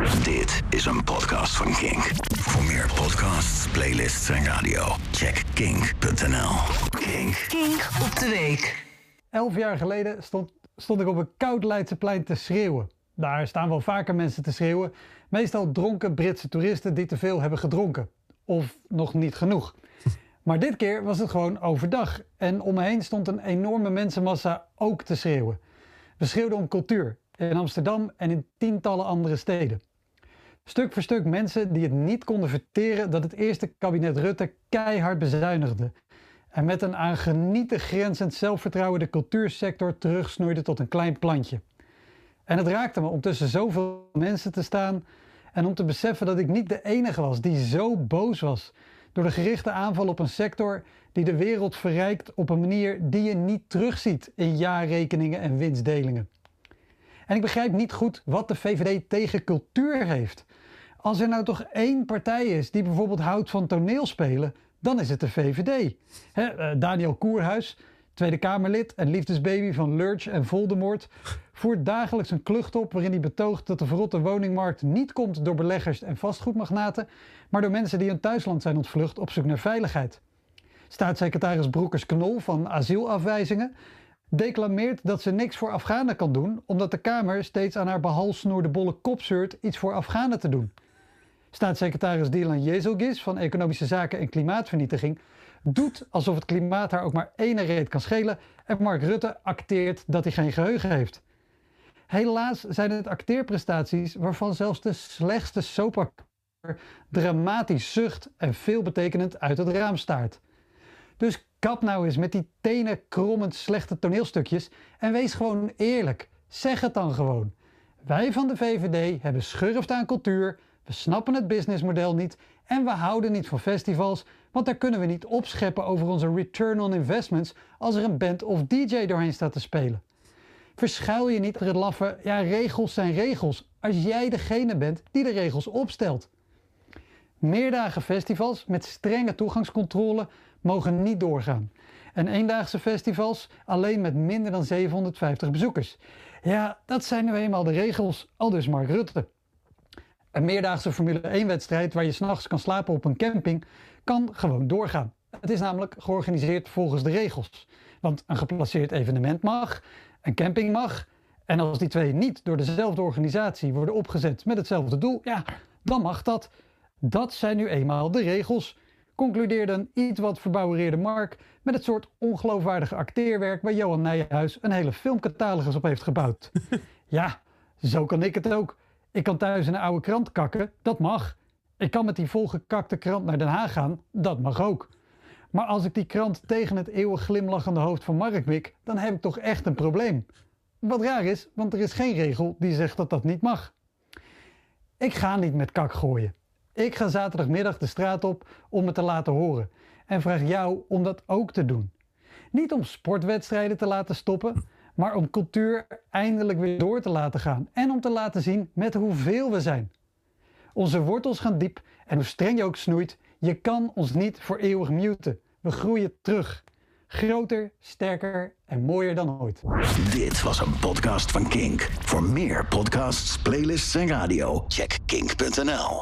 Dit is een podcast van Kink. Voor meer podcasts, playlists en radio, check kink.nl. Kink. Kink op de week. Elf jaar geleden stond, stond ik op een koud Leidseplein te schreeuwen. Daar staan wel vaker mensen te schreeuwen. Meestal dronken Britse toeristen die te veel hebben gedronken. Of nog niet genoeg. Maar dit keer was het gewoon overdag. En om me heen stond een enorme mensenmassa ook te schreeuwen. We schreeuwden om cultuur. In Amsterdam en in tientallen andere steden. Stuk voor stuk mensen die het niet konden verteren dat het eerste kabinet Rutte keihard bezuinigde. En met een aan genieten grenzend zelfvertrouwen de cultuursector terugsnoeide tot een klein plantje. En het raakte me om tussen zoveel mensen te staan en om te beseffen dat ik niet de enige was die zo boos was door de gerichte aanval op een sector die de wereld verrijkt op een manier die je niet terugziet in jaarrekeningen en winstdelingen. En ik begrijp niet goed wat de VVD tegen cultuur heeft. Als er nou toch één partij is die bijvoorbeeld houdt van toneelspelen, dan is het de VVD. Eh, Daniel Koerhuis, Tweede Kamerlid en liefdesbaby van Lurch en Voldemort, voert dagelijks een klucht op waarin hij betoogt dat de verrotte woningmarkt niet komt door beleggers en vastgoedmagnaten, maar door mensen die hun thuisland zijn ontvlucht op zoek naar veiligheid. Staatssecretaris Broekers-Knol van asielafwijzingen declameert dat ze niks voor Afghanen kan doen, omdat de Kamer steeds aan haar behalsnoerde bolle kop zeurt iets voor Afghanen te doen. Staatssecretaris Dylan Jezilgis van Economische Zaken en Klimaatvernietiging doet alsof het klimaat haar ook maar ene reet kan schelen en Mark Rutte acteert dat hij geen geheugen heeft. Helaas zijn het acteerprestaties waarvan zelfs de slechtste soapacteur dramatisch zucht en veelbetekenend uit het raam staart. Dus kap nou eens met die tenen krommend slechte toneelstukjes en wees gewoon eerlijk. Zeg het dan gewoon. Wij van de VVD hebben schurft aan cultuur, we snappen het businessmodel niet en we houden niet van festivals, want daar kunnen we niet opscheppen over onze return on investments als er een band of DJ doorheen staat te spelen. Verschuil je niet het laffe, ja regels zijn regels, als jij degene bent die de regels opstelt. Meerdagen festivals met strenge toegangscontrole mogen niet doorgaan. En eendaagse festivals alleen met minder dan 750 bezoekers. Ja, dat zijn nu eenmaal de regels, aldus Mark Rutte. Een meerdaagse Formule 1 wedstrijd waar je s'nachts kan slapen op een camping kan gewoon doorgaan. Het is namelijk georganiseerd volgens de regels. Want een geplaceerd evenement mag, een camping mag. En als die twee niet door dezelfde organisatie worden opgezet met hetzelfde doel, ja, dan mag dat. Dat zijn nu eenmaal de regels, concludeerde een iets wat verbouwereerde Mark met het soort ongeloofwaardige acteerwerk waar Johan Nijenhuis een hele filmcatalogus op heeft gebouwd. ja, zo kan ik het ook. Ik kan thuis in een oude krant kakken, dat mag. Ik kan met die volgekakte krant naar Den Haag gaan, dat mag ook. Maar als ik die krant tegen het eeuwig glimlachende hoofd van Mark mik, dan heb ik toch echt een probleem. Wat raar is, want er is geen regel die zegt dat dat niet mag. Ik ga niet met kak gooien. Ik ga zaterdagmiddag de straat op om het te laten horen en vraag jou om dat ook te doen. Niet om sportwedstrijden te laten stoppen, maar om cultuur eindelijk weer door te laten gaan en om te laten zien met hoeveel we zijn. Onze wortels gaan diep en hoe streng je ook snoeit, je kan ons niet voor eeuwig muten. We groeien terug. Groter, sterker en mooier dan ooit. Dit was een podcast van Kink. Voor meer podcasts, playlists en radio, check kink.nl.